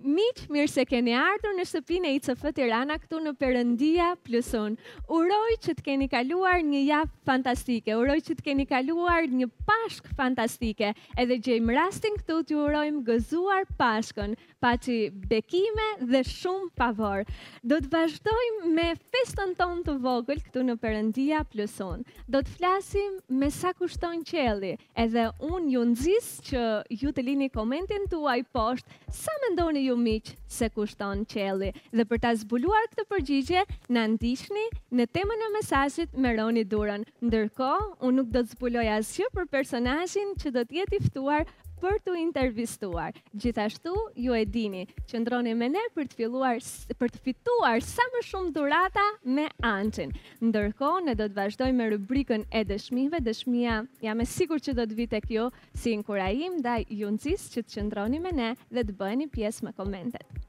Miq, mirë se keni ardhur në shtëpinë e ICF Tirana këtu në Perëndia Plus Unë. Uroj që të keni kaluar një javë fantastike. Uroj që të keni kaluar një Pashkë fantastike. Edhe gjejmë rastin këtu t'ju urojmë gëzuar Pashkën. paçi bekime dhe shumë favor. Do të vazhdojmë me festën tonë të vogël këtu në Perëndia plus unë. Do të flasim me sa kushton qielli, edhe unë ju nxis që ju të lini komentin tuaj poshtë sa mendoni ju miq se kushton qielli. Dhe për ta zbuluar këtë përgjigje, na ndiqni në temën e mesazhit me Roni Durën. Ndërkohë, unë nuk do të zbuloj asgjë për personazhin që do të jetë i ftuar për t'u intervistuar. Gjithashtu, ju e dini, qëndroni me ne për të filluar për të fituar sa më shumë dhurata me Anxhin. Ndërkohë, ne do të vazhdojmë me rubrikën e dëshmive. Dëshmia jam e sigurt që do të vijë tek ju si inkurajim ndaj ju nxis që të qëndroni me ne dhe të bëheni pjesë me komentet.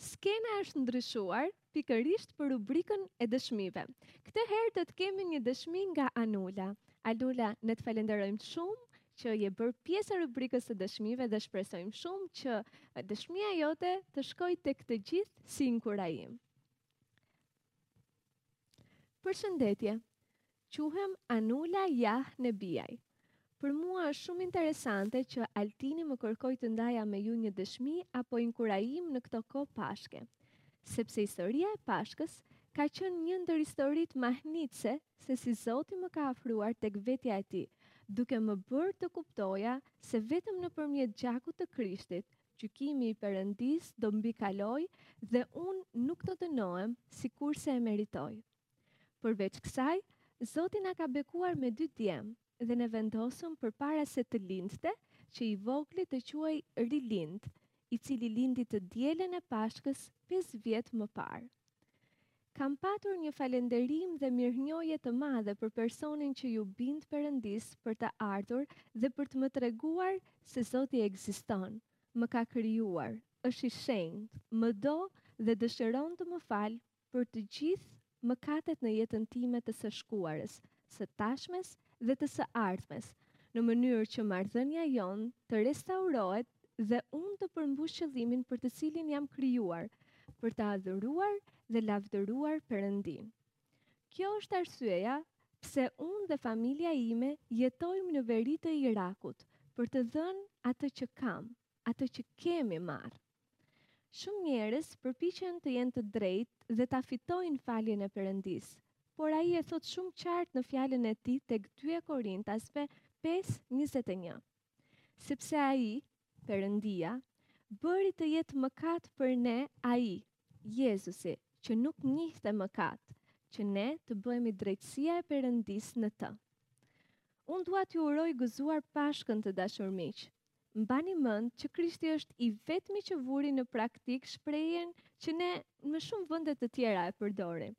Skena është ndryshuar pikërisht për rubrikën e dëshmive. Këtë herë do të kemi një dëshmi nga Anula. Anula, ne të falenderojmë shumë që je bërë pjesë e rubrikës së dëshmive dhe shpresojmë shumë që dëshmia jote të shkojë tek të gjithë si inkurajim. Përshëndetje. Quhem Anula Jah Nebiaj. Për mua është shumë interesante që Altini më kërkoi të ndaja me ju një dëshmi apo inkurajim në këto kohë Pashke. Sepse historia e Pashkës ka qenë një ndër historitë mahnitëse se si Zoti më ka afruar tek vetja e tij, duke më bërë të kuptoja se vetëm nëpërmjet gjakut të Krishtit Gjykimi i Perëndisë do mbikalojë dhe unë nuk do dënohem sikurse e meritoj. Përveç kësaj, Zoti na ka bekuar me dy djem dhe ne vendosëm përpara se të lindte që i vogli të quhej Rilind, i cili lindi të dielën e Pashkës pesë vjet më parë. Kam patur një falenderim dhe mirënjohje të madhe për personin që iu bind Perëndisë për të ardhur dhe për të më treguar se Zoti ekziston, më ka krijuar, është i shenjtë, më do dhe dëshiron të më falë për të gjithë mëkatet në jetën time të së shkuarës, së tashmes dhe të së ardhmes, në mënyrë që marrëdhënia jonë të restaurohet dhe unë të përmbush qëllimin për të cilin jam krijuar, për të adhuruar dhe lavdëruar Perëndinë. Kjo është arsyeja pse unë dhe familja ime jetojmë në veri të Irakut, për të dhënë atë që kam, atë që kemi marrë. Shumë njerëz përpiqen të jenë të drejtë dhe ta fitojnë faljen e Perëndisë, por ai e thotë shumë qartë në fjalën e tij tek dyja Korintasve pesë, njëzet e një. Sepse ai, Perëndia, bëri të jetë mëkat për ne ai, Jezusi, që nuk njihte mëkat, që ne të bëhemi drejtësia e Perëndisë në të. Unë dua t'ju uroj gëzuar Pashkën të dashur miq. Mbani mend që Krishti është i vetmi që vuri në praktikë shprehjen që ne në shumë vende të tjera e përdorim,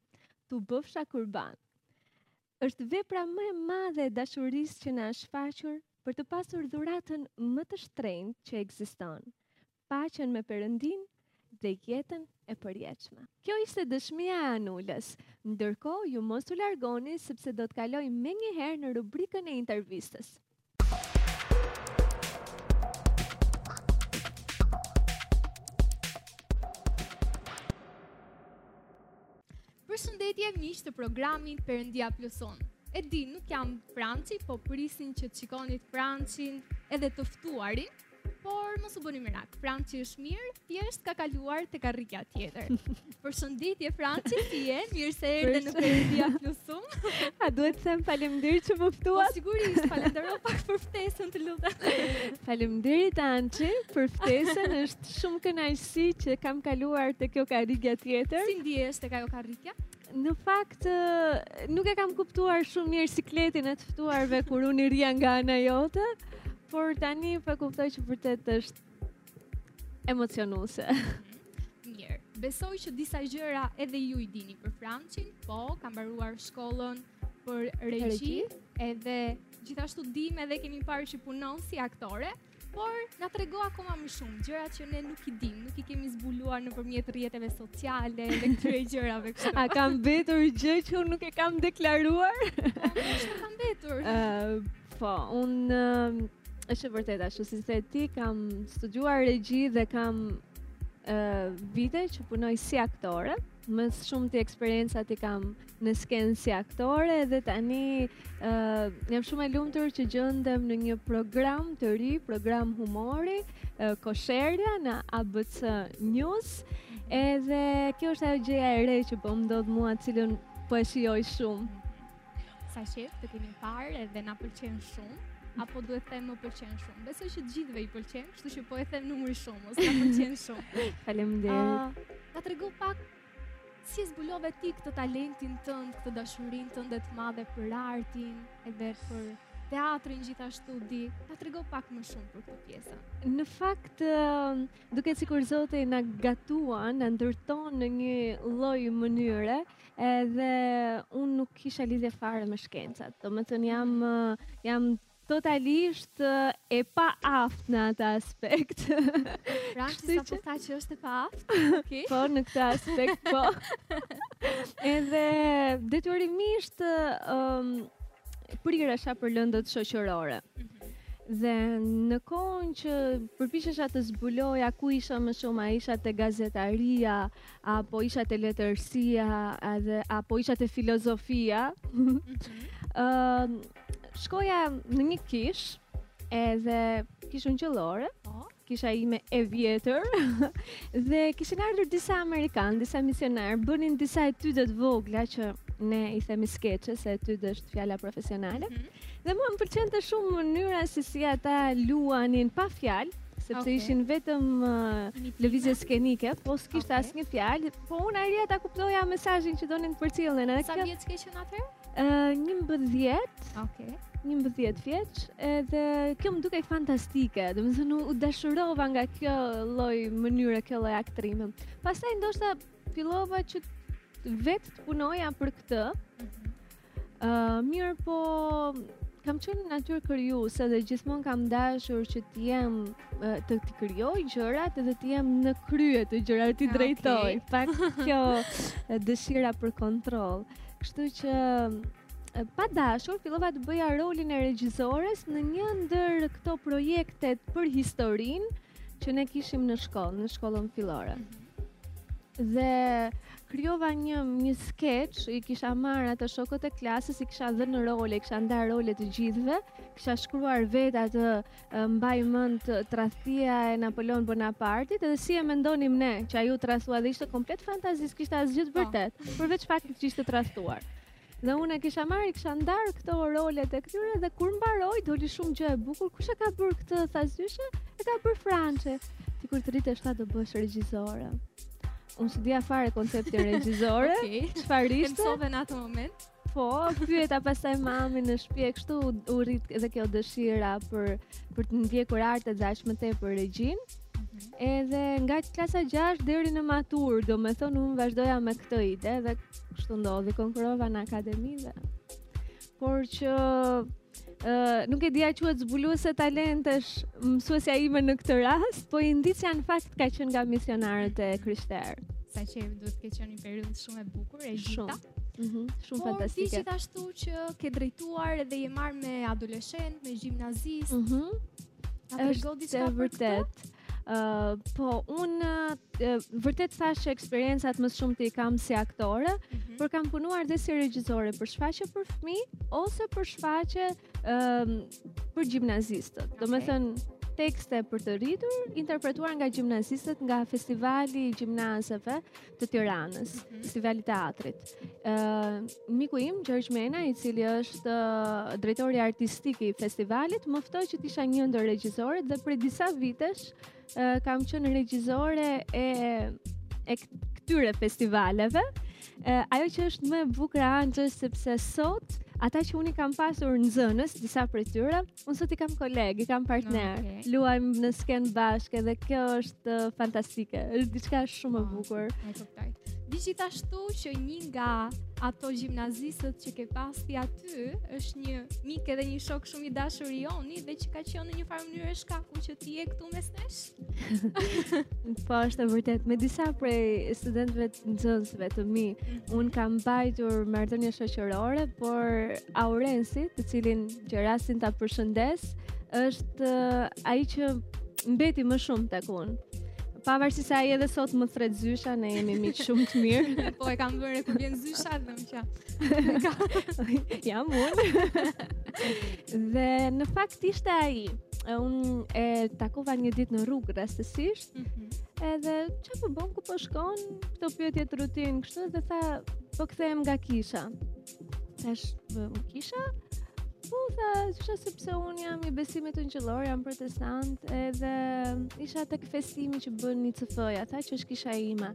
t'u bëfsha kurban. Është vepra më e madhe e dashurisë që na është shfaqur për të pasur dhuratën më të shtrenjtë që ekziston, paqen me Perëndinë dhe jetën e përjetshme. Kjo ishte dëshmia e Anulës. Ndërkohë, ju mos u largoni sepse do të kaloj menjëherë në rubrikën e intervistës. Përshëndetje miq të programit Perëndia Plus On. E di, nuk jam Franci, po prisnit që të shikonit Francin edhe të ftuarin. Por mos u bëni merak, Franci është mirë, thjesht ka kaluar tek karrigia tjetër. Përshëndetje Franci, si je? Mirë se erdhe në Perëndia Plus On. A duhet të them faleminderit që më po, ftuat? Po sigurisht, falënderoje pak për ftesën, të lutem. Faleminderit Ançi për ftesën, është shumë kënaqësi që kam kaluar tek kjo karrigia tjetër. Si ndihesh tek ajo karrigia? Në fakt, nuk e kam kuptuar shumë mirë sikletin e të ftuarve kur unë rrija nga ana jote, por tani po e kuptoj që vërtet është emocionuese. Mirë. Besoj që disa gjëra edhe ju i dini për Francin, po ka mbaruar shkollën për regji, edhe gjithashtu dimë edhe kemi parë që punon si aktore. Por, na trego akoma më shumë, gjëra që ne nuk i dimë, nuk i kemi zbuluar nëpërmjet rrjeteve sociale, dhe këtyre gjërave kështu. A ka mbetur gjë që unë nuk e kam deklaruar? A po, ka mbetur? po, unë është e vërtetë ashtu siç the ti kam studiuar regji dhe kam uh, vite që punoj si aktore. Më shumë eksperiencat i kam në skenë si aktore dhe tani uh, jam shumë e lumtur që gjendem në një program të ri, program humori, uh, Kosherja në ABC News edhe kjo është ajo gjëja e re që po më ndodh mua të cilën po e shijoj shumë. Sa qejf të kemi parë dhe na pëlqen shumë, apo duhet të them më pëlqen shumë. Besoj që të gjithëve i pëlqen, kështu që po e them numri shumë, ose na pëlqen shumë. Faleminderit. Uh, na trego pak si zbulove ti këtë talentin tënd, këtë dashurinë tënde të madhe për artin edhe për teatrin gjithashtu di, ta trego pak më shumë për këtë pjesë. Në fakt, duket sikur Zoti na gatuan, na ndërton në një lloj mënyre, Edhe unë nuk kisha lidhje fare me shkencat. Domethënë jam, jam totalisht e paaftë në atë aspekt. Françe sapo tha që është e pa aft? Okay. Po, në këtë aspekt, po. Edhe detyrimisht um, priresha për lëndët shoqërore. Mm -hmm. Dhe në kohën që përpiqesha të zbuloja ku isha më shumë, a isha te gazetaria, a apo isha te letërsia, edhe apo isha te filozofia. Mhm. Ë uh, shkoja në një kishë edhe kishë ungjillore. Po. Kisha ime e vjetër dhe kishin ardhur disa amerikanë, disa misionarë, bënin disa etyde të vogla që ne i themi skeçe se etyde është fjala profesionale. Mm -hmm. Dhe mua më pëlqente shumë mënyra se si ata luanin pa fjalë, sepse okay. ishin vetëm uh, lëvizje skenike, po s'kishte okay. asnjë fjalë, po unë arrija ta kuptoja mesazhin që donin të përcjellin. Edhe sa vjeç ke qenë atëherë? Ë uh, 11. Okej. Okay. 11 vjeç, edhe kjo më dukej fantastike. Domethënë u dashurova nga kjo lloj mënyre, kjo lloj aktrimi. Pastaj ndoshta fillova që vetë të punoja për këtë. Mm -hmm. Uh, mirëpo kam qenë natyrë krijuese dhe gjithmonë kam dashur që të jem të t'i krijoj gjërat dhe të jem në krye të gjërave t'i ah, drejtoj. Okay. Pak kjo dëshira për kontroll. Kështu që pa dashur fillova të bëja rolin e regjisores në një ndër këto projektet për historinë që ne kishim në shkollë, në shkollën fillore. Mm -hmm. Dhe krijova një një skeç, i kisha marrë atë shokët e klasës, i kisha dhënë role, i kisha ndarë role të gjithëve, kisha shkruar vetë atë mbaj mend tradhtia e Napoleon Bonapartit, edhe si e mendonim ne, që ai u tradhtua dhe ishte komplet fantazi, s'kishte asgjë të vërtetë, përveç faktit që ishte tradhtuar. Dhe unë e kisha marrë, kisha ndarë këto rolet e këtyre dhe kur mbaroi doli shumë gjë e bukur. Kush e ka bërë këtë tha zysha? E ka bërë Françe. Ti kur të rritesh do bëhesh regjizore. Unë s'e dija fare konceptin regjizore okay. Çfarë ishte E mësove në atë moment Po, pyeta pasaj mamin në shpi e kështu U rrit edhe kjo dëshira për, për të ndjekur artet dhe akoma më tepër regjinë mm -hmm. Edhe nga klasa 6 deri në maturë, domethënë unë vazhdoja me këtë ide dhe kështu ndodhi, konkurrova në akademi dhe... Por që Uh, nuk e dija quhet zbuluese talentesh mësuesja ime në këtë rast, po indicia në fakt ka qenë nga misionarët e krishterë. Them që duhet të ketë qenë një periudhë shumë e bukur e gjitha. Mm -hmm, shumë po, fantastike. Po di gjithashtu që ke drejtuar edhe je marrë me adoleshentë, me gjimnazistë. Mm -hmm. Është e vërtetë. Uh, po, unë uh, vërtet thashë që eksperiencat më të shumtat i kam si aktore, mm -hmm. por kam punuar dhe si regjisore për shfaqje për fëmijë, ose për shfaqje uh, për gjimnazistët. Okay. Domethënë, tekste për të rritur, interpretuar nga gjimnazistët nga festivali i gjimnazeve, të Tiranës, mm -hmm. Festivali i Teatrit. Ë uh, miku im Gjergj Mena, i cili është uh, drejtori artistik i festivalit, më ftoi që të isha një ndër regjisorët dhe prej disa vitesh uh, kam qenë regjisore e e këtyre festivaleve. Uh, ajo që është më e bukura është sepse sot ata që unë i kam pasur nxënës, disa prej tyre, Unë sot i kam kolegë, i kam partnerë. Okay. Luajmë në skenë bashkë dhe kjo është uh, fantastike. Është diçka shumë e ah, bukur. E kuptoj. Di gjithashtu që një nga ato gjimnazistët që ke pas ti aty është një mik edhe një shok shumë i dashur i joni dhe që ka qenë në një farë mënyrë shkaku që ti je këtu mes nesh. po është e vërtetë me disa prej studentëve të nxënësve të mi unë kam mbajtur marrëdhënie shoqërore por Aurensi të cilin gjej rastin ta përshëndes është uh, ai që mbeti më shumë tek unë pavarësisht se ai edhe sot më thërret zysha ne jemi miq shumë të mirë po e kam bërë ku vjen zysha Qa. Jam unë. dhe në fakt ishte ai. Unë e takova një ditë në rrugë rastësisht. Mm -hmm. Edhe ça po bën ku po shkon? Këto pyetjet rutinë kështu dhe tha, po kthehem nga kisha. Thashë kisha? Po tha, sepse unë jam i besimit ungjillor, jam protestant, edhe isha tek festimi që bën ICF-ja tha që është kisha ime.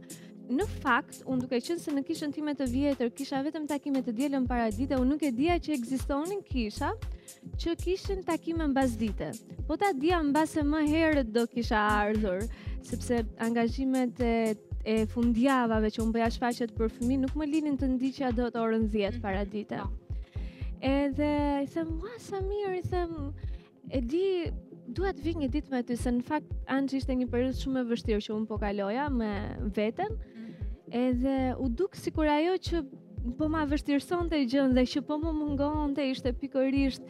Në fakt, Unë duke qenë se në kishën time të vjetër kisha vetëm takime të dielën paradite, unë nuk e dija që ekzistonin kisha që kishin takime mbasdite. Po ta dija mbase më herët do kisha ardhur, sepse angazhimet e e fundjavave që unë bëja shfaqjet për fëmijë nuk më linin të ndiqja dot orën 10 paradite. Edhe i them, "Ua, sa mirë", i them, E di, dua të vij një ditë me ty se në fakt Anxhi ishte një periudhë shumë e vështirë që un po kaloja me veten. Mhm. Edhe u duk sikur ajo që po ma vështirësonte gjën dhe që po më mungonte ishte pikërisht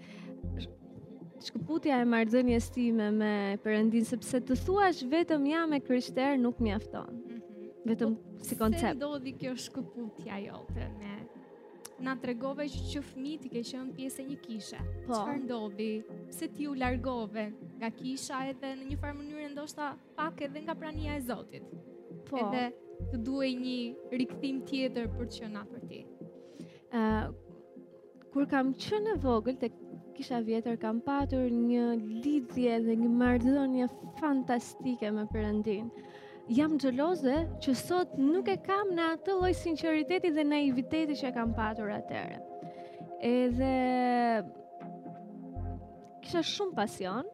shkëputja e marrëdhënies time me Perëndin sepse të thuash vetëm jam e krishterë nuk mjafton. Mm -hmm. Vetëm po, si koncept. Si ndodhi kjo shkëputja jote me Na tregove që që fëmijë ti ke qenë pjesë e një kishe. Po. Çfarë ndodhi? Pse ti u largove nga kisha edhe në njëfarë mënyre ndoshta pak edhe nga prania e Zotit? Po. Edhe të duhej një rikthim tjetër për të qënë për ti. Uh, kur kam qenë e vogël te kisha e vjetër kam patur një lidhje dhe një marrëdhënie fantastike me Perëndinë. Jam xheloze që sot nuk e kam në atë lloj sinqeriteti dhe naiviteti që e kam patur atëherë. Edhe kisha shumë pasion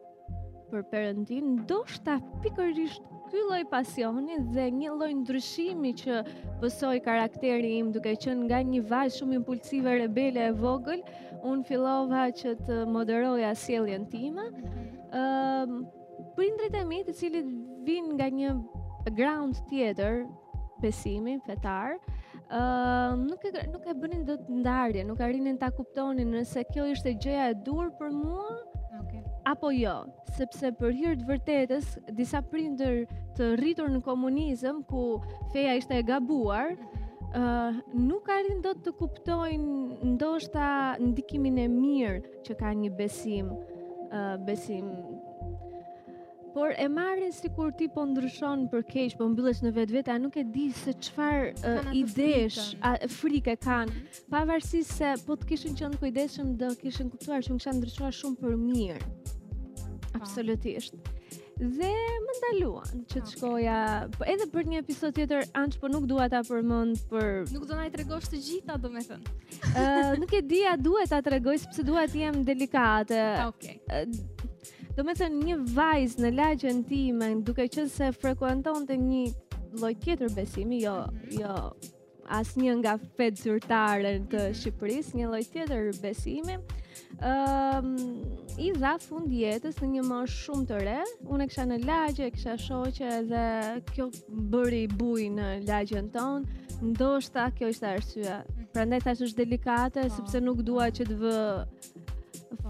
për Perëndinë, ndoshta pikërisht ky lloj pasioni dhe një lloj ndryshimi që pësoi karakteri im duke qenë nga një vajzë shumë impulsive, rebele e vogël, un fillova që të moderoja sjelljen time. Ëm mhm. uh, Prindrit e mi të cilët vijnë nga një background tjetër besimi fetar, ë uh, nuk e nuk e bënin dot ndarje, nuk arrinin ta kuptonin nëse kjo ishte gjëja e duhur për mua. Okay. Apo jo, sepse për hir të vërtetës, disa prindër të rritur në komunizëm ku feja ishte e gabuar, mhm nuk arrin dot të kuptojnë ndoshta ndikimin e mirë që ka një besim, uh, besim por e marrin sikur ti po ndryshon për keq, po mbyllesh në vetvete, a nuk e di se çfarë uh, idesh, a frikë kanë, mm -hmm. pavarësisht se po të kishin qenë të kujdesshëm do kishin kuptuar që unë kisha ndryshuar shumë për mirë. Po. Absolutisht. Dhe më ndaluan që të shkoja po edhe për një episod tjetër Anxh, po nuk dua ta përmend për Nuk do na i tregosh të gjitha, domethënë. Ë, uh, nuk e di a duhet ta tregoj sepse dua të jem delikate. Ah, Okej. Okay. Uh, domethënë një vajzë në lagjen time duke qenë se frekuentonte një lloj tjetër besimi, jo, mhm. jo asnjë nga fetë zyrtare të Shqipërisë, një lloj tjetër besimi. Ëm um, i dha fund jetës në një moshë shumë të re. Unë e kisha në lagje, e kisha shoqe dhe kjo bëri bujë në lagjen tonë. Ndoshta kjo ishte arsyeja. Prandaj thashë është delikate oh. sepse nuk dua që të vë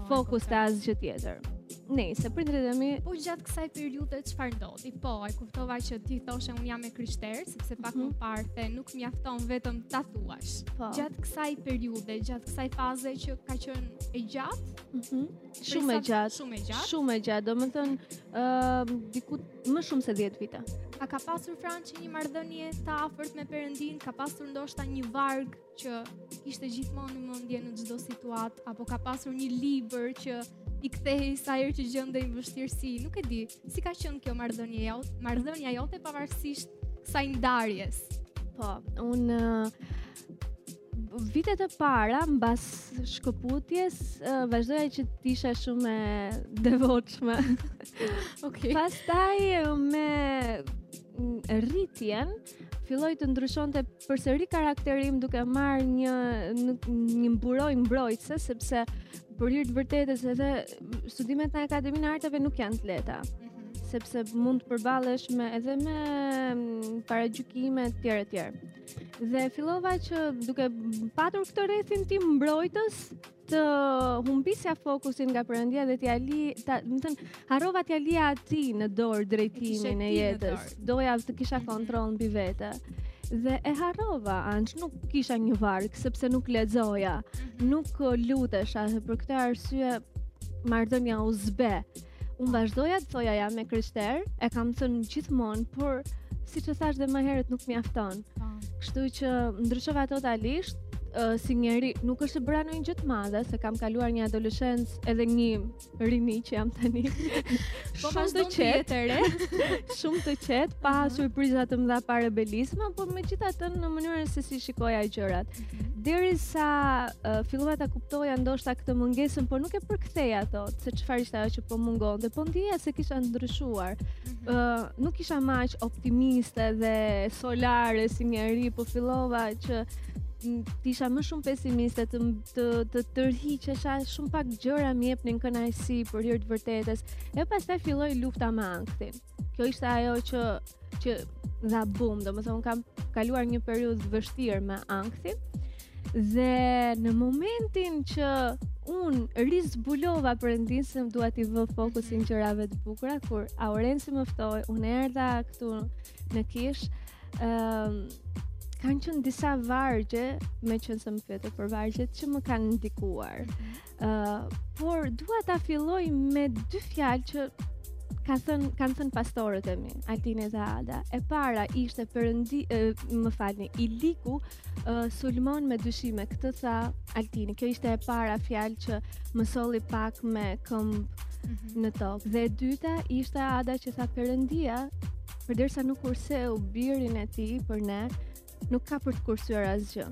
fokus te asgjë tjetër. Ne, se prindërit e mi... Po gjatë kësaj periudhe çfarë ndodhi, po, e kuptova që ti thoshe unë jam e krishterë, sepse pak mm -hmm. më parë the nuk mjafton vetëm ta thuash. Po. Gjatë kësaj periudhe, gjatë kësaj faze që ka qenë e gjatë, mm -hmm. shumë e gjatë, shumë e gjatë, shumë e gjatë, domethënë, uh, diku më shumë se 10 vite. A ka pasur Franci një marrëdhënie të afërt me Perëndinë, ka pasur ndoshta një varg që ishte gjithmonë në mendje në çdo situatë apo ka pasur një libër që i kthehej sa herë që gjendej në vështirësi, nuk e di. Si ka qenë kjo marrëdhënie jote? Marrëdhënia jote pavarësisht kësaj ndarjes. Po, un uh, vitet e para mbas shkëputjes, uh, vazhdoja që të isha shumë e devotshme. Okej. Okay. Pastaj me rritjen filloi të ndryshonte përsëri karakteri im duke marrë një një mburojë mbrojtëse sepse për hir të vërtetës edhe studimet në Akademinë e Arteve nuk janë të lehta mhm. sepse mund të përballesh me edhe me mm, paragjykime të tjera të tjera. Dhe fillova që duke patur këtë rrethin tim mbrojtës, të humbisja fokusin nga Perëndia dhe t'ja lija, domethënë, harrova t'ja lija atij në dorë drejtimin e jetës, doja të kisha mhm. kontroll mbi vete. Dhe e harrova, as nuk kisha një varg, sepse nuk lexoja, mhm. nuk lutesha, dhe për këtë arsye, marrëdhënia u zbeh. Unë vazhdoja të thoja jam e krishterë, e kam thënë gjithmonë, por siç thashë dhe më herët nuk mjafton. Po. Kështu që ndryshova totalisht, uh, si njeri nuk është se bëra ndonjë gjë të madhe, se kam kaluar një adoleshencë edhe një rini që jam tani. Po shumë të qetë, re, shumë të qetë, pa mhm. surpriza të mëdha pa rebelizma, por megjithatë në mënyrën se si shikoja gjërat. Deri sa uh, fillova ta kuptoja ndoshta këtë mungesën, por nuk e përktheja dot se çfarë ishte ajo që po mungonte, po ndjeja se kisha ndryshuar. Mm -hmm. uh, nuk isha më aq optimiste dhe solare si njeri, po fillova që të isha më shumë pesimiste, të të të tërhiqesha shumë pak gjëra më jepnin kënaqësi për hir të vërtetës. E pastaj filloi lufta me ankthin. kjo ishte ajo që që dha bum, domethënë un kam kaluar një periudhë të vështirë me ankthin. Dhe në momentin që un rizbulova Perëndinë se dua t'i vë fokusin gjërave të bukura kur Aurenci më ftoi, un erdha këtu në kishë. Ëm um, kanë qenë disa vargje, meqenëse më pyete për vargjet që më kanë ndikuar. Mhm. Uh, por dua ta filloj me dy fjalë që kanë thën kanë thënë pastorët e mi, Altini dhe Ada. E para ishte perëndi, më falni, i ligu uh, sulmon me dyshime. Këtë tha Altini. Kjo ishte e para fjalë që më solli pak me këmbë mm -hmm. në tokë. Dhe e dyta ishte Ada që tha Perëndia, përderisa nuk kurseu birin e tij për ne, nuk ka për të kursyer asgjë.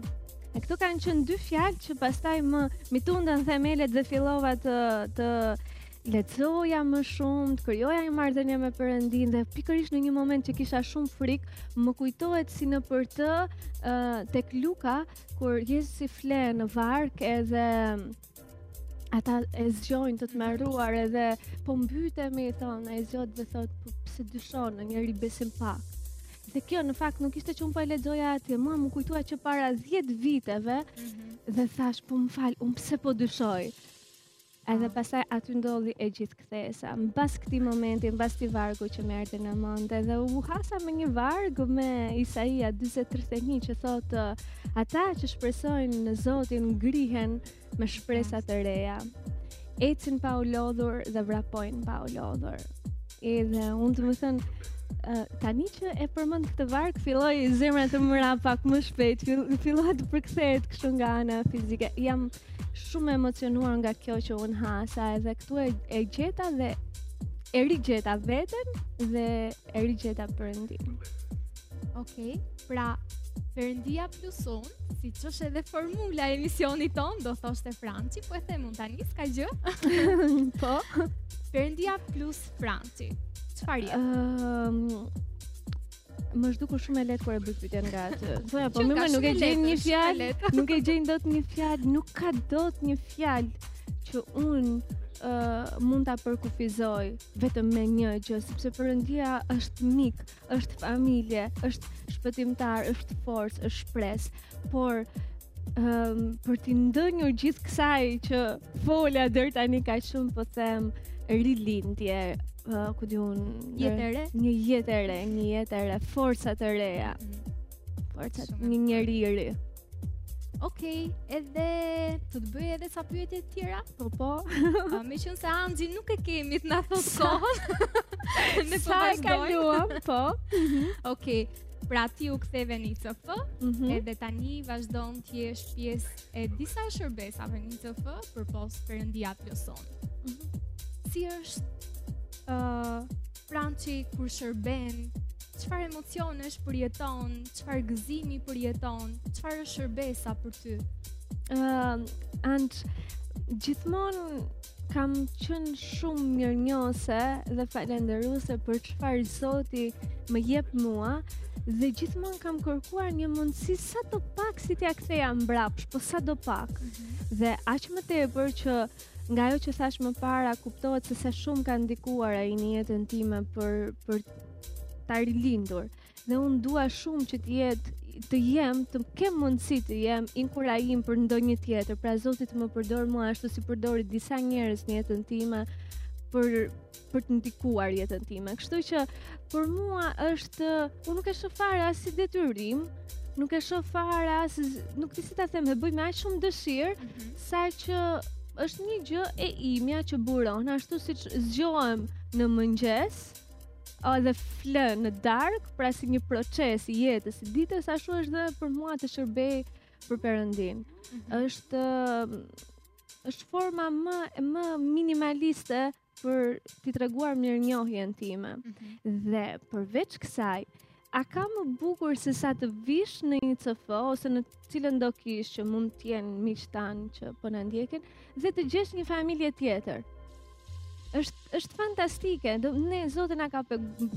E këto kanë qenë dy fjalë që pastaj më m'i tundën themelet dhe fillova të të lexoja më shumë, të krijoja një marrëdhënie me Perëndinë dhe pikërisht në një moment që kisha shumë frikë, më kujtohet si nëpër të uh, tek Luka kur Jezusi fle në varkë edhe ata e zgjojnë të tmerruar edhe po mbytemi thonë ai zgjohet dhe thotë po pse dyshon o njeri besim pak dhe kjo në fakt nuk ishte që unë po e lexoja atje mua m'u kujtua që para 10 viteve mm -hmm. dhe thashë po më fal unë pse po dyshoj edhe ah. pastaj aty ndodhi e gjithë kthesa. Mbas këtij momenti, mbas atij vargu që më erdhi në mend, edhe u hasa me një varg me Isaia 40:31 që thotë ata që shpresojnë në Zotin ngrihen me shpresa të reja. Ecin pa u lodhur dhe vrapojnë pa u lodhur. Edhe unë domethënë, uh, tani që e përmend këtë varg, filloi zemra të më rrahë pak më shpejt, filloi të përkthehet kështu nga ana fizike. Jam shumë e emocionuar nga kjo që unë hasa edhe këtu e, e gjeta dhe e rigjeta veten dhe e rigjeta Perëndinë. Okej, okay, pra Perëndia plus unë, siç është edhe formula e emisionit tonë, do thoshte Franci, po e them unë tani, s'ka gjë. Po. Perëndia plus Franci, çfarë? Um, ehm, Më është dukur shumë e lehtë kur e bëja pyetjen nga aty. Thoja, po më nuk e gjej një fjalë. Nuk e gjej dot një fjalë, nuk ka dot një fjalë që unë uh, mund ta përkufizoj vetëm me një gjë, sepse Perëndia është mik, është familje, është shpëtimtar, është forcë, është shpresë. por um, për t'i ndenjur gjithë kësaj që fola deri tani kaq shumë po them rilindje, uh, ku di unë... Jetë e re? Një jetë e re, një jetë e re, forca të reja. Mm. Forca të një njeri i re. Ok, edhe të të bëjë edhe ca pyetje të tjera? Po, po. A, meqenëse Anxhin nuk e kemi të na thotë kohën. Sa e kaluam, po. Mhm. Ok, Pra ti u ktheve në ICF, mm -hmm. edhe tani vazhdon të jesh pjesë e disa shërbesave në ICF përpos Perëndia Plotëson. Mm -hmm. Si është ë uh, Franci kur shërben, çfarë emocionesh përjeton, çfarë gëzimi përjeton, çfarë është shërbesa për ty? Ë uh, and gjithmonë Kam qenë shumë mirënjohëse dhe falënderuese për çfarë Zoti më jep mua dhe gjithmonë kam kërkuar një mundësi sado pak si t'ia ktheja mbrapsht, po sado pak. Mm -hmm. Dhe aq më tepër që nga ajo që thashë më para kuptohet se sa shumë ka ndikuar ai në jetën time për për ta rilindur. dhe unë dua shumë që të jetë të jem, të kem mundësi të jem inkurajim për ndonjë tjetër. Pra Zoti të më përdorë mua ashtu si përdori disa njerëz në jetën time për për të ndikuar jetën time. Kështu që për mua është unë nuk e shoh fare as si detyrim, nuk e shoh fare as nuk di si ta them, e bëj me aq shumë dëshirë mm -hmm. saqë është një gjë e imja që buron ashtu siç zgjohem në mëngjes. O dhe fle në darkë, pra si një proces i jetës i ditës, ashtu është dhe për mua të shërbej për Perëndinë. Mm -hmm. Është është forma më më minimaliste për t'i treguar mirënjohjen time. Mm -hmm. Dhe përveç kësaj, A ka më bukur sesa të vish në ICF ose në cilëndo kishë që mund të jenë miqtë tanë që po na ndjekin dhe të gjesh një familje tjetër? Është është fantastike. Do ne Zoti na ka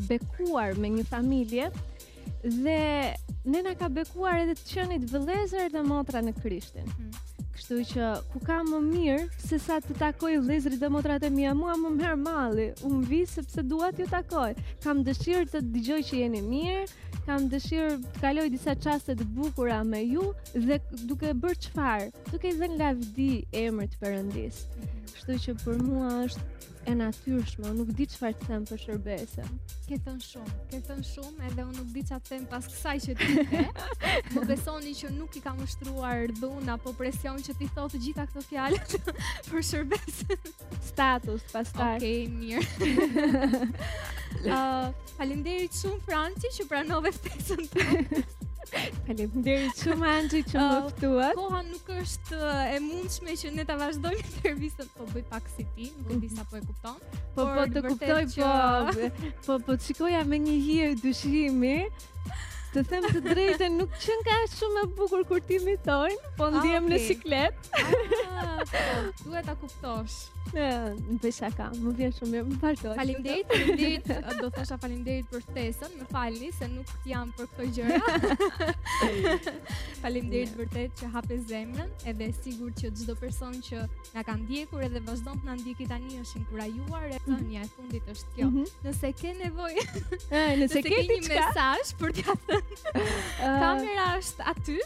bekuar me një familje dhe ne na ka bekuar edhe të qenit vëllezër dhe motra në Krishtin. Hmm. Kështu që ku ka më mirë sesa të takoj vëllezërit dhe motrat e mia, mua më merr malli. Unë vij sepse dua t'ju takoj. Kam dëshirë të dëgjoj që jeni mirë, kam dëshirë të kaloj disa çaste të bukura me ju dhe duke bërë çfarë? Duke i dhënë lavdi emrit të Perëndisë. Kështu që për mua është e natyrshme, unë nuk di çfarë të them për shërbesën. Ke thënë shumë, ke thënë shumë, edhe unë nuk di çfarë të them pas kësaj që ti the. Më besoni që nuk i kam ushtruar dhunë apo presion që t'i thotë të gjitha këto fjalë për shërbesën. Status, pastaj. Okej, okay, mirë. uh, Faleminderit shumë Franci që pranove ftesën tonë. Faleminderit shumë Anxhi që më ftuat. Koha nuk është e mundshme që ne ta vazhdojmë intervistën, po bëj pak si ti, nuk e di sa po e kupton. Po po të kuptoj, po po po të shikoja me një hije dyshimi. Të them të drejtën, nuk qenka shumë e bukur kur të imitojnë, po ah, ndihem në siklet. Ah, po, duhet ta kuptosh. Jo bëj shaka, më vjen shumë mirë, më vazhdo. Faleminderit, faleminderit, do thosha faleminderit për ftesën, më falni se nuk jam për këto gjëra. faleminderit vërtet që hape zemrën, edhe sigurt që çdo person që na ka ndjekur edhe vazhdon të na ndjeki tani është inkurajuar edhe mhm. thënia e fundit është kjo. Mhm. Nëse ke nevojë, nëse ke një mesazh për t'ia thënë, kamera është aty.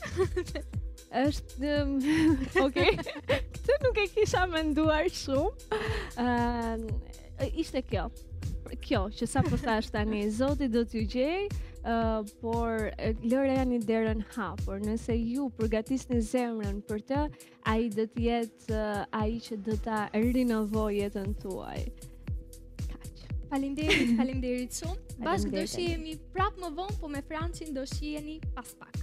është ok këtë nuk e kisha menduar shumë uh, është kjo kjo që sapo thashë tani zoti do t'ju gjejë uh, por lërjani derën hapur nëse ju përgatisni zemrën për të ai do të jetë uh, ai që do ta rinovojë jetën tuaj Faleminderit, faleminderit shumë. Bashkë do shihemi prapë më vonë, po me Francin do shiheni pas pak.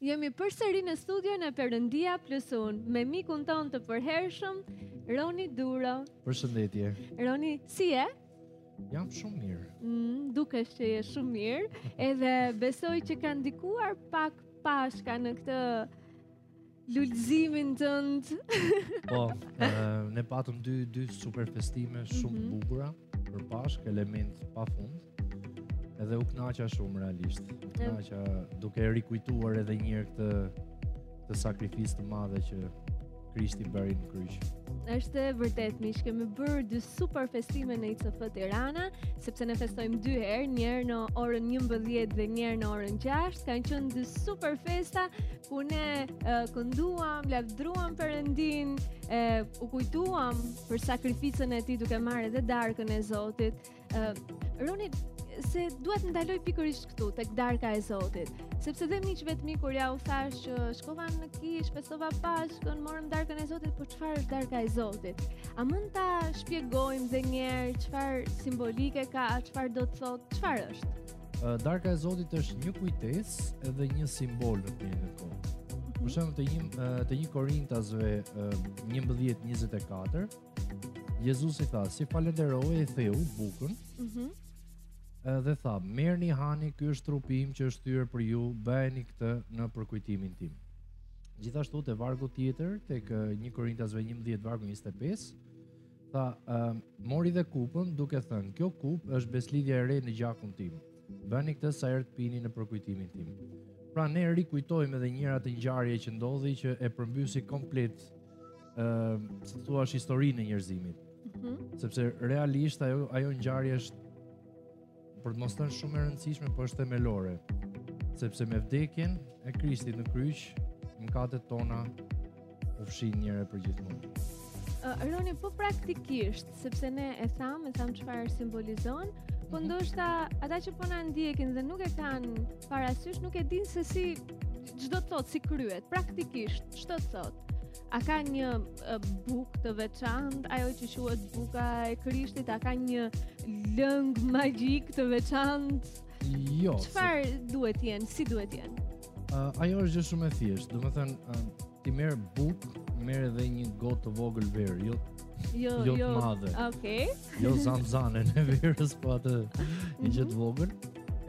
Jemi përsëri në studion e Perëndia plus unë me mikun tonë të përhershëm Roni Duro. Përshëndetje. Roni, si je? Jam shumë mirë. Mm, dukesh që je shumë mirë, edhe besoj që ka ndikuar pak pashka në këtë lulëzimin tënd. po, uh, ne patëm dy dy super festime shumë të mm -hmm. bukura. Për Pashkë element pa fund edhe u kënaqa shumë realisht. U kënaqa duke rikujtuar edhe një herë këtë këtë sakrificë të madhe që Krishti bëri në kryq. Është e vërtetë, miq kemi bërë dy super festime në ICF Tirana, sepse ne festojmë dy herë, një herë në orën 11 dhe një herë në orën 6. Kanë qenë dy super festa ku ne uh, kënduam, lavdëruam Perëndinë, e u kujtuam për sakrificën e tij duke marrë edhe darkën e Zotit. Ë Roni se dua të ndaloj pikërisht këtu tek darka e Zotit, sepse dhe miqve të mi kur ua thashë që shkova në kishë, festova Pashkën, morëm darkën e Zotit, po çfarë është darka e Zotit? A mund ta shpjegojmë dhe një herë çfarë simbolike ka, çfarë do të thotë, çfarë është? Darka e Zotit është një kujtesë edhe një simbol në të njëjtën kohë. Për shembull te një te një Korintasve 11:24, Jezusi tha, si falënderoi, e theu bukën. Mhm. Mm dhe tha, "Merrni hani, ky është trupi im që është thyer për ju, bëjeni këtë në përkujtimin tim." Gjithashtu te vargu tjetër, tek 1 Korintasve 11 vargu 25, Tha, uh, mori dhe kupën duke thënë, kjo kupë është besëlidhja e re në gjakun tim. Bëni këtë sa herë të pini në përkujtimin tim. Pra ne rikujtojmë edhe një herë atë ngjarje që ndodhi që e përmbysi komplet ë uh, si të thuash historinë e njerëzimit. Mm -hmm. Sepse realisht ajo ajo ngjarje është Për të mos thënë shumë e rëndësishme, po është themelore, sepse me vdekjen e Krishtit në kryq, mëkatet tona u fshinë një herë e përgjithmonë. Uh, Roni, po praktikisht, sepse ne e thamë, e thamë çfarë simbolizon, po mhm. ndoshta ata që po na ndjekin dhe nuk e kanë parasysh, nuk e dinë se si ç'do të thotë si kryhet, praktikisht ç'do të thotë. A ka një bukë të veçantë, ajo që quhet buka e Krishtit, a ka një lëng magjik të veçantë? Jo. Çfarë se... duhet të jenë? Si duhet të jenë? Uh, ajo është gjë shumë e thjeshtë. Domethënë, uh, ti merr bukë, merr edhe një gotë të vogël verë, jo jo jo, jo. madhe. Okej. Okay. Jo zanzanen e verës, po atë një gjë të mhm. vogël.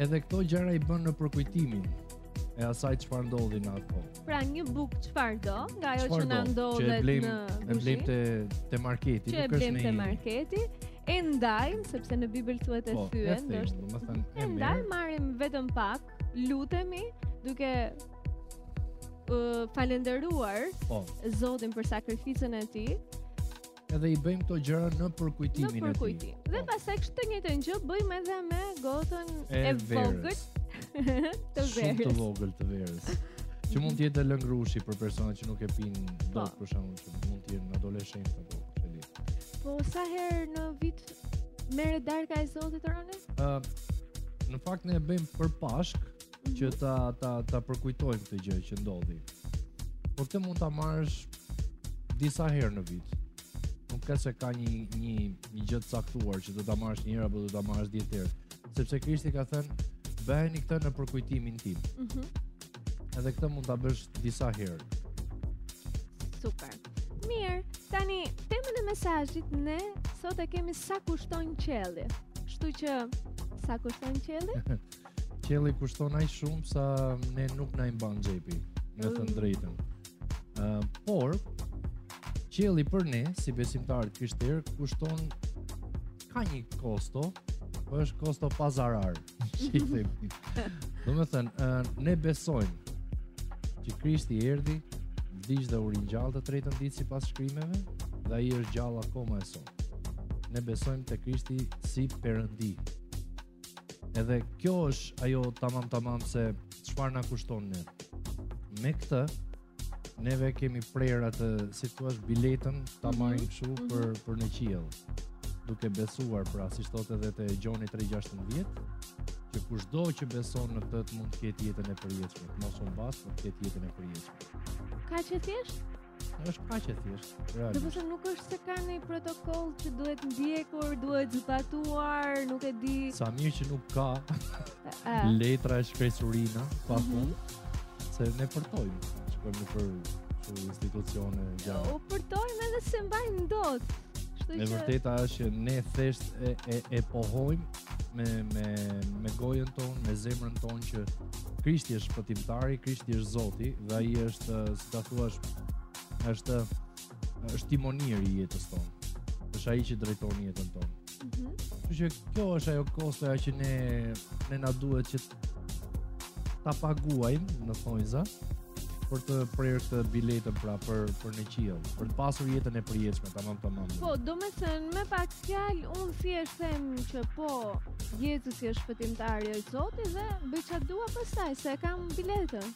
Edhe këto gjëra i bën në përkujtimin e asaj çfarë ndodhi në atë kohë. Pra një bukë çfarë do, nga ajo që na ndodhet në kuzhinë. E blejmë te te marketi, nuk është ne. Që e blejmë te marketi, e ndajmë sepse në Bibël thuhet e po, thyen, do të thotë. E ndajmë marrim vetëm pak, lutemi duke uh, falënderuar po. Zotin për sakrificën e tij. edhe i bëjmë këto gjëra në përkujtimin e tij. Në përkujtim. Dhe po. pastaj kështu të njëjtën gjë bëjmë edhe me gotën e, e vogël të verës. Shumë të vogël të verës. Që mund të jetë lëng rrushi për persona që nuk e pinë po. dot për shkak që mund të jenë adoleshentë apo çeli. Po sa herë në vit merret darka e Zotit Roni? Ë uh, në fakt ne e bëjmë për Pashkë, që ta ta ta përkujtojmë këtë gjë që ndodhi. Por këtë mund ta marrësh disa herë në vit. Nuk ka se ka një një një gjë të caktuar që do ta marrësh një herë apo do ta marrësh dhjetë herë, sepse Krishti ka thënë bëheni këtë në përkujtimin tim. Mhm. Mm Edhe këtë mund ta bësh disa herë. Super. Mirë, tani temën e mesazhit ne sot e kemi sa kushton qielli. Kështu që sa kushton qielli? Qielli kushton aq shumë sa ne nuk na i mban xhepi, me thënë mm. të drejtën. Ë, uh, por qielli për ne si besimtarë të krishterë kushton ka një kosto, po është kosto pa zarar. Domethënë, uh, ne besojmë që Krishti erdhi, vdiq dhe u ringjall të tretën ditë sipas shkrimeve, dhe ai është gjallë akoma e sot. Ne besojmë te Krishti si Perëndi, Edhe kjo është ajo tamam tamam se çfarë na kushton ne. Me këtë neve kemi prerë atë si të thuash biletën ta mhm. marrim kështu mm -hmm. për për në qiell. Duke besuar pra siç thotë edhe te Gjoni 316 që kushdo që beson në të të mund të ketë jetën e përjetshme, të mos humbasë, të ketë jetën e përjetshme. Kaq e thjeshtë Është kaq e thjeshtë. Domethënë nuk është se ka një protokoll që duhet ndjekur, duhet zbatuar, nuk e di. Sa mirë që nuk ka letra e shkresurina, pa mhm. fund, mm -hmm. se ne përtojmë, shkojmë në për kështu institucione gjatë. Jo, përtojmë edhe se mbajmë dot. Kështu që E vërteta është që ne thjesht e e, e pohojmë me me me gojën tonë, me zemrën tonë që Krishti është shpëtimtari, Krishti është Zoti dhe ai është, si ta thuash, është është timonieri i jetës tonë. Është ai që drejton jetën tonë. Mhm. Mm Kështu që kjo është ajo kostoja që ne ne na duhet që ta paguajmë në thonjza për të prerë këtë biletën pra për për në qiell, për të pasur jetën e përjetshme tamam tamam. Po, domethënë me pak fjalë unë thjesht them që po Jezusi është shpëtimtari, Zoti dhe bëj çfarë dua pastaj se e kam biletën.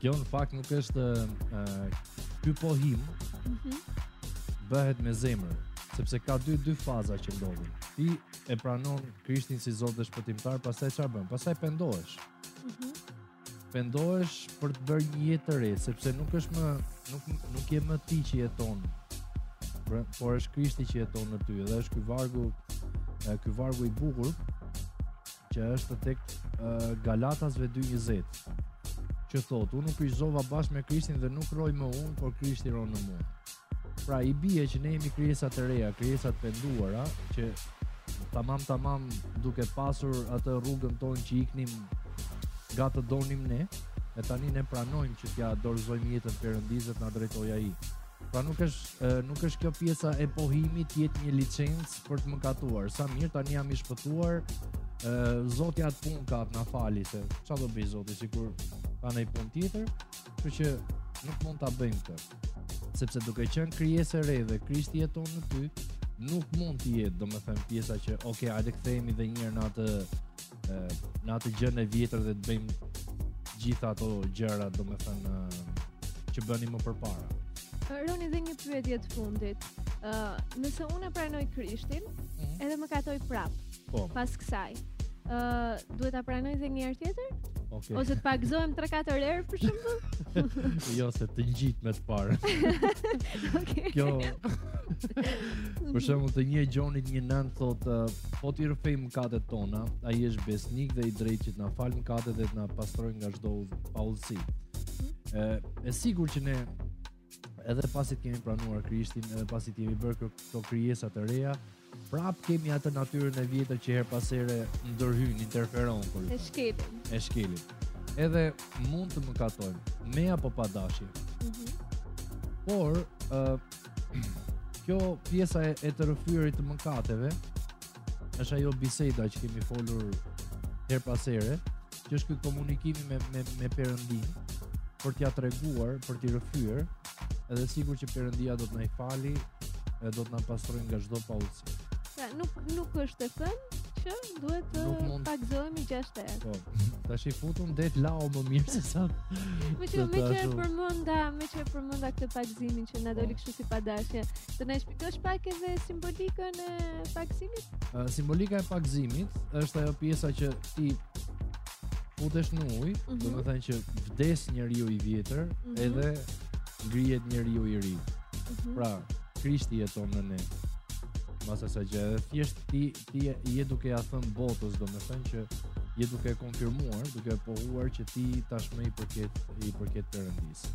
Kjo në fakt nuk është uh, ky pohim. Mhm. Mm bëhet me zemër, sepse ka dy dy faza që ndodhin. Ti e pranon Krishtin si Zot dhe Shpëtimtar, pastaj çfarë bën? Pastaj pendohesh. Mm -hmm. Pendohesh për të bërë një jetë të re, sepse nuk është më nuk nuk je më ti që jeton. Por, por është Krishti që jeton në ty dhe është ky vargu ky vargu i bukur që është tek uh, Galatasve 2:20 që thotë unë u kryqëzova bashkë me Krishtin dhe nuk rroj më unë por Krishti rron në mua. Pra i bie që ne jemi krijesa të reja, krijesa të penduara që tamam tamam duke pasur atë rrugën tonë që iknim nga të donim ne, e tani ne pranojmë që t'ia dorëzojmë jetën Perëndisë, të na drejtojë ai. Pra nuk është nuk është kjo pjesa e pohimit të jetë një licencë për të mëkatuar. Sa mirë tani jam i shpëtuar. Ë zoti atë punë ka, të na fali se çfarë do bëjë zoti sikur ka ndonjë punë tjetër, kështu që nuk mund ta bëjmë këtë. Sepse duke qenë krijesë e re dhe Krishti jeton në ty, nuk mund të jetë, domethënë pjesa që ok, hajde kthehemi dhe një herë në atë në atë gjënë e vjetër dhe të bëjmë gjitha ato gjëra, domethënë që bënim më përpara. Roni dhe një pyetje të fundit. Ë, uh, nëse unë e pranoj Krishtin, mm -hmm. edhe mëkatoj prapë. Po. Pas kësaj, ë uh, duhet ta pranoj dhe një herë tjetër? Okay. Ose të pagëzohem 3-4 herë për shembull? jo, se të ngjit me të parë. Okej. Kjo. për shembull, te një Gjonit një nëntë thotë, uh, po t'i rrëfejmë mëkatet tona, ai është besnik dhe i drejtë që të na falë mëkatet dhe të na pastrojë nga çdo paudhësi. Ë, e sigurt që ne Edhe pasi të kemi pranuar Krishtin, edhe pasi të jemi bërë këto krijesa të reja, prapë kemi atë natyrën e vjetër që herë pas here ndërhyn, interferon kur. E shkelim. E shkelim. Edhe mund të mëkatojmë, me apo pa dashje. Mm -hmm. Por, uh, kjo pjesa e, e të rrëfyerit të mëkateve, është ajo biseda që kemi folur herë pas here, që është ky komunikimi me me me Perëndin për t'ia treguar, për t'i rrëfyer, edhe sigurt që Perëndia do të na i fali, edhe do të na pastrojë nga çdo paudhësi. Pra, nuk nuk është e thënë që duhet të mund... pagëzohemi 6 herë. Po. Tash i futun det lao më mirë se sa. Meqë meqë përmenda, meqë përmenda këtë pagëzimin që na doli po. kështu si pa dashje. Të na Shpjegosh pak edhe simbolikën e pagëzimit? Uh, simbolika e pagëzimit është ajo pjesa që ti futesh në ujë, mm -hmm. domethënë që vdes njeriu i vjetër, mm -hmm. edhe ngrihet njeriu i ri. Mm -hmm. Pra, Krishti jeton në ne. Mbas asaj gjëje, edhe thjesht ti ti je duke ia thënë botës, domethënë që je duke konfirmuar, duke pohuar që ti tashmë i përket i përket Perëndisë.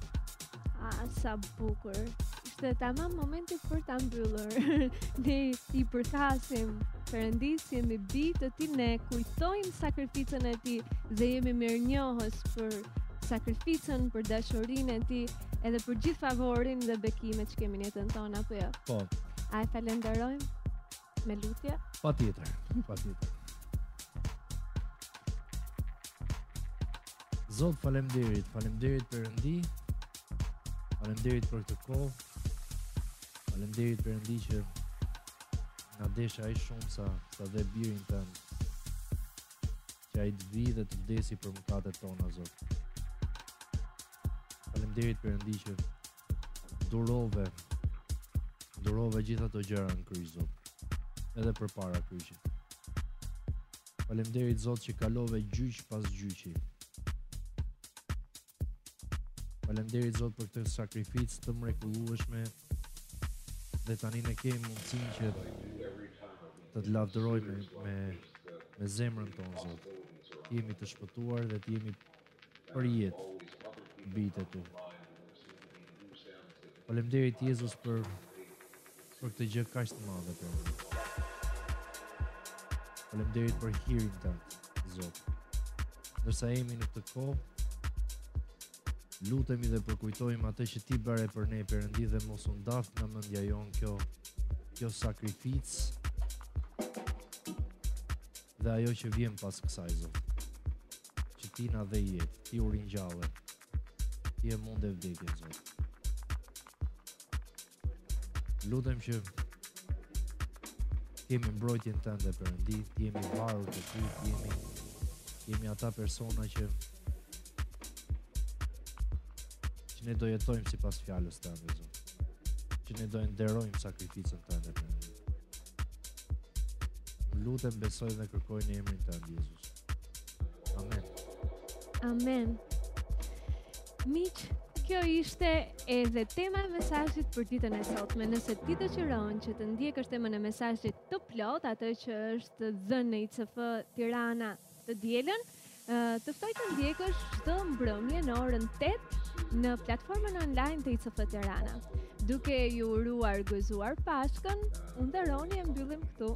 Ah, sa bukur. Ishte tamam momenti për ta mbyllur. ne i përkasim Perëndisë jemi bij të tij ne kujtojmë sakrificën e tij dhe jemi mirënjohës për sakrificën, për dashurinë e tij edhe për gjithë favorin dhe bekimet që kemi në jetën tonë, apo jo? Po. A e falënderojmë? Me lutje. Patjetër, patjetër. Zot, faleminderit, faleminderit Perëndi. Faleminderit për këtë kohë. Faleminderit Perëndi që na deshe aq shumë sa sa dhe birin tënd. Që ai të vijë dhe të vdesë për mëkatet tona, Zot. Faleminderit Perëndi që Durove. Durove gjithë ato gjëra në kryq, Zot. Edhe përpara kryqit. Falemderit, Zot, që kalove gjyq pas gjyqi. Falemderit, Zot, për këtë sakrificë të mrekullueshme dhe tani ne kemi mundësin që të të lavdërojmë me, me, me zemrën tonë, Zot. Të jemi të shpëtuar dhe të jemi përjetë bijtë e tu. Faleminderit Jezus për për këtë gjë kaq të madhe për ne. Faleminderit për hirin tënd, Zot. Ndërsa jemi në këtë kohë, lutemi dhe përkujtojmë atë që ti bëre për ne Perëndi dhe mos u ndaftë nga mendja jonë kjo kjo sakrificë dhe ajo që vjen pas kësaj Zot. Që ti na dhe jetë, ti u ringjalle Ti e munde vdekjen, Zot Lutem që Kemi mbrojtjen tënde Perëndi Të jemi varur te ty Të jemi Jemi ata persona që Që ne do jetojmë sipas fjalës tënde, Zot Që ne do e nderojmë sakrificën tënde Perëndi Lutem besoj dhe kërkoj në emrin tënd, Jezus Amen. Amen. Miq, kjo ishte edhe tema e mesazhit për ditën e sotme. Nëse ti dëshiron që të ndjekësh temën e mesazhit të plotë, atë që është dhënë në ICF Tirana të dielën, të ftoj të ndjekësh çdo mbrëmje në orën 8 në platformën online të ICF Tirana. Duke ju uruar gëzuar Pashkën, Doni, e mbyllim këtu.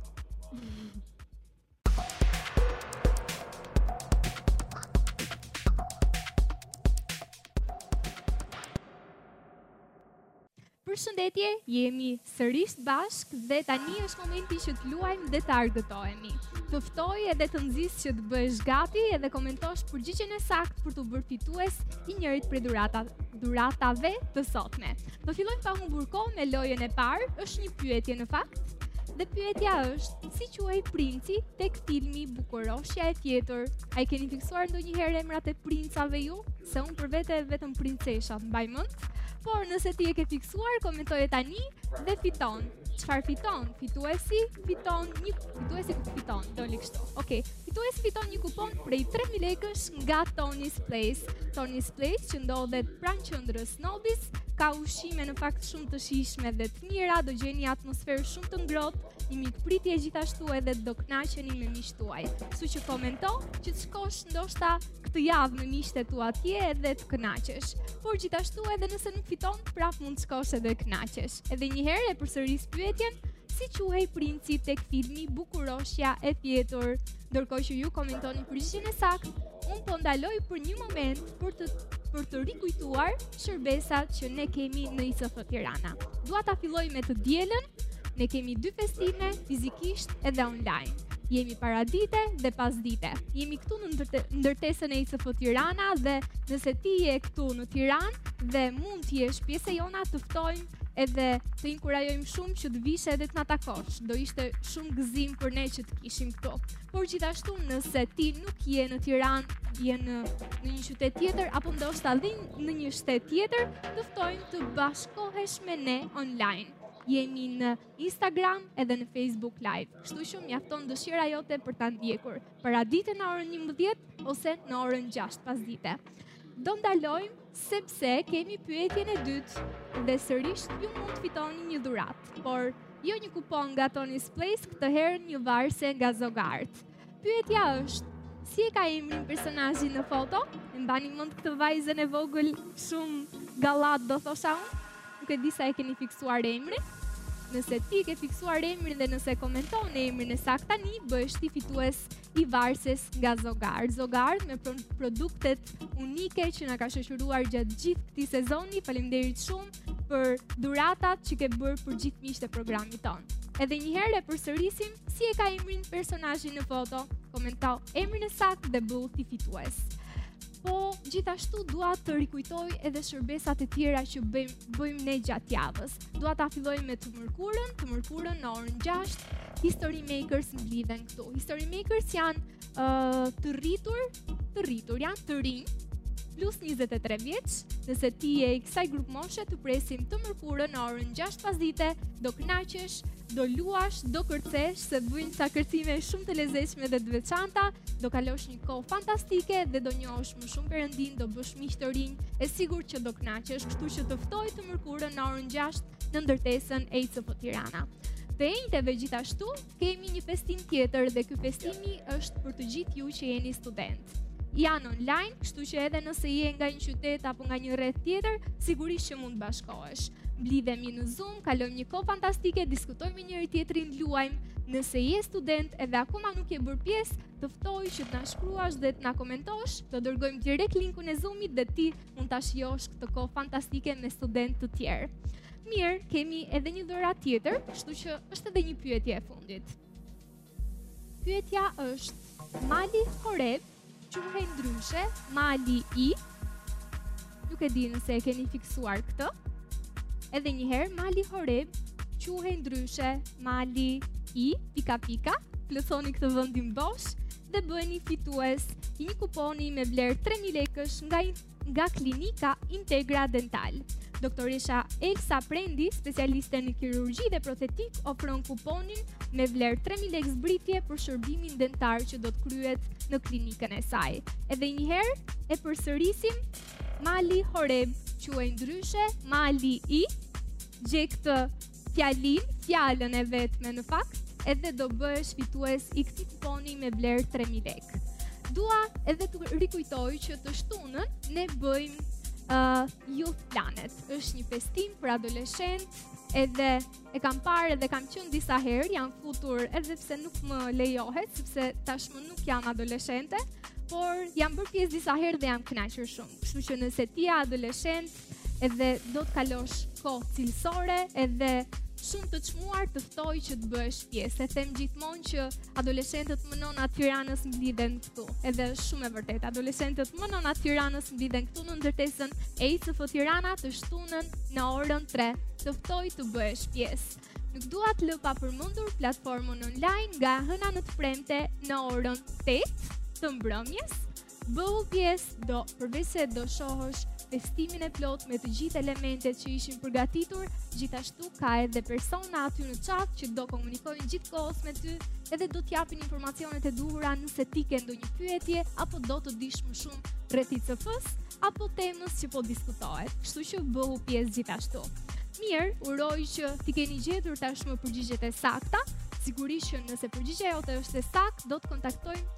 Përshëndetje, jemi sërish bashkë dhe tani është momenti që të luajmë dhe të argëtohemi. Të ftoj edhe të nxis që të bëhesh gati edhe komentosh përgjigjen e saktë për t'u bërë fitues i njërit prej dhuratave të sotme. Do fillojmë pa humbur kohë me lojën e parë, është një pyetje në fakt. Dhe pyetja është, Si quhej princi tek filmi Bukuroshja e fjetur? A i keni fiksuar ndonjëherë emrat e princave ju? Se unë për vete vetëm princeshat, mbaj mend. Por nëse ti e ke fiksuar, komentoje tani dhe fiton. Çfarë fiton? Fituesi fiton një... Fituesi ku fiton, doli kështu. Ok, fituesi fiton një kupon prej 3.000 lekësh nga Tony's Place. Tony's Place që ndodhet pranë qendrës Nobis, ka ushqime në fakt shumë të shijshme dhe të Të mira, do gjeni atmosferë shumë të ngrohtë, një mikpritje gjithashtu edhe do kënaqeni me miqtë tuaj. Kështu që komento që të shkosh ndoshta këtë javë me miqtë tu atje edhe të kënaqesh. Por gjithashtu edhe nëse nuk fiton, prap mund të shkosh edhe kënaqesh. Edhe një herë e përsëris pyetjen, si quhej princi tek filmi Bukuroshja e fjetur? Ndërkohë që ju komentoni përgjigjen e saktë, unë po ndaloj për një moment për të për të rikujtuar shërbesat që ne kemi në ICF Tirana. Dua ta filloj me të dielën, ne kemi dy festime fizikisht edhe online. Jemi paradite dhe pasdite. Jemi këtu në ndërtesën e ICF Tirana dhe nëse ti je këtu në Tiranë dhe mund të jesh pjesë e jona, të ftojmë edhe të inkurajojmë shumë që të vish edhe të na takosh. Do ishte shumë gëzim për ne që të kishim këtu. Por gjithashtu nëse ti nuk je në Tiranë, je në një qytet tjetër apo ndoshta dhe në një shtet tjetër, të ftojmë të bashkohesh me ne online. Jemi në Instagram edhe në Facebook Live. Kështu që mjafton dëshira jote për ta ndjekur paradite në orën 11 ose në orën 6 pasdite. Do ndalojmë Sepse kemi pyetjen e dytë dhe sërish ju mund të fitoni një dhuratë, por jo një kupon nga Tony's Place, këtë herë një varse nga Zogart. Pyetja është, si e ka emrin personazhi në foto? E mbani mend këtë vajzën e vogël shumë gallat do thosha unë? Nuk e di sa e keni fiksuar emrin. Nëse ti e ke fiksuar emrin dhe nëse komenton emrin e saktë tani, bëhesh ti fitues i varëses nga Zogart. Zogart me produktet unike që na ka shoqëruar gjatë gjithë këtij sezoni. Faleminderit shumë për dhuratat që ke bërë për gjithë miqtë e programit tonë. Edhe një herë e përsërisim si e ka emrin personazhi në foto. Komento emrin e saktë dhe bëhu ti fitues. Po, gjithashtu dua të rikujtoj edhe shërbesat e tjera që bëjmë ne gjatë javës. Dua ta filloj me të mërkurën, të mërkurën në orën 6, History Makers mblidhen këtu. History Makers janë uh, të rritur, të rritur, janë të rinj, plus 23 vjeç, nëse ti je i kësaj grupmoshe të presim të mërkurën në orën 6 pasdite, do kënaqesh, do luash, do kërcesh, se bëjnë ca kërcime shumë të lezetshme dhe të veçanta, do kalosh një kohë fantastike dhe do njohësh më shumë Perëndinë, do bësh miq të rinj, e sigurt që do kënaqesh, kështu që të ftoj të mërkurën në orën 6 në ndërtesën e ICF Tirana. Të enjteve gjithashtu kemi një festim tjetër dhe ky festimi është për të gjithë ju që jeni studentë. Janë online, kështu që edhe nëse je nga një qytet apo nga një rreth tjetër, sigurisht që mund të bashkohesh. Mblidhemi në Zoom, kalojmë një kohë fantastike, diskutojmë me njëri-tjetrin, luajmë. Nëse je student edhe akoma nuk je bërë pjesë, Të ftoj që të na shkruash dhe të na komentosh, të dërgojmë direkt linkun e Zoom-it dhe ti mund ta shijosh këtë kohë fantastike me studentë të tjerë. Mirë, kemi edhe një dhuratë tjetër, kështu që është edhe një pyetje e fundit. Pyetja është: Mali Horeb quhej ndryshe Mali i Nuk e di nëse e keni fiksuar këtë. Edhe një herë Mali Horeb quhej ndryshe Mali i pika pika. Plotësoni këtë vendin bosh dhe bëheni fitues i një kuponi me vlerë 3000 lekësh nga nga klinika Integra Dental. Doktoresha Elsa Prendi, specialiste në kirurgji dhe protetikë, ofron kuponin me vlerë 3000 lekë zbritje për shërbimin dentar që do të kryhet në klinikën e saj. Edhe një herë, E përsërisim, mali Horeb quhej ndryshe, mali i, gjej këtë fjalinë, fjalën e vetme në fakt, edhe do bëhesh fitues i këtij kuponi me vlerë 3.000 lekë. Dua edhe të rikujtoj që të shtunën ne bëjmë uh, Youth Planet. është një festim për adoleshentët edhe e kam parë edhe kam qenë disa herë, jam futur edhe pse nuk më lejohet, sepse tashmë nuk jam adoleshente, por jam bërë pjesë disa herë dhe jam kënaqur shumë. Kështu që nëse ti je adoleshent, edhe do të kalosh kohë cilësore, edhe shumë të çmuar të ftoj që të bëhesh pjesë. E them gjithmonë që adoleshentët më nona të Tiranës mblidhen këtu. Edhe është shumë e vërtetë. Adoleshentët më nona të Tiranës mblidhen këtu në ndërtesën e ICF Tirana të shtunën në orën 3. Të ftoj të bëhesh pjesë. Nuk dua të lë pa përmendur platformën online nga e hëna në të premte në orën 8 të mbrëmjes. Bëhu pjesë Do, përveç se do shohësh festimin e plotë me të gjithë elementët që ishin përgatitur, gjithashtu ka edhe persona aty në chat që do komunikojnë gjithë kohës me ty edhe do t'japin informacionet e duhura nëse ti ke ndonjë pyetje apo do të dish më shumë rreth ICF-s apo temës që po diskutohet. Kështu që bëhu pjesë gjithashtu. Mirë, uroj që t'i keni gjetur tashmë përgjigjet e sakta. Sigurisht që nëse përgjigja jote është e saktë, do të kontaktojmë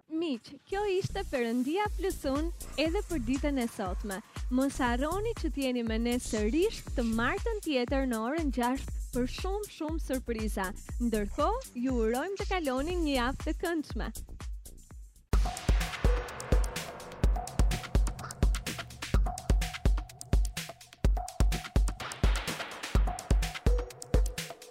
Miq, kjo ishte Perëndia plus unë edhe për ditën e sotme. Mos harroni që të jeni me ne sërish të martën tjetër në orën 6 për shumë shumë surpriza. Ndërkohë, ju urojmë të kaloni një javë të këndshme.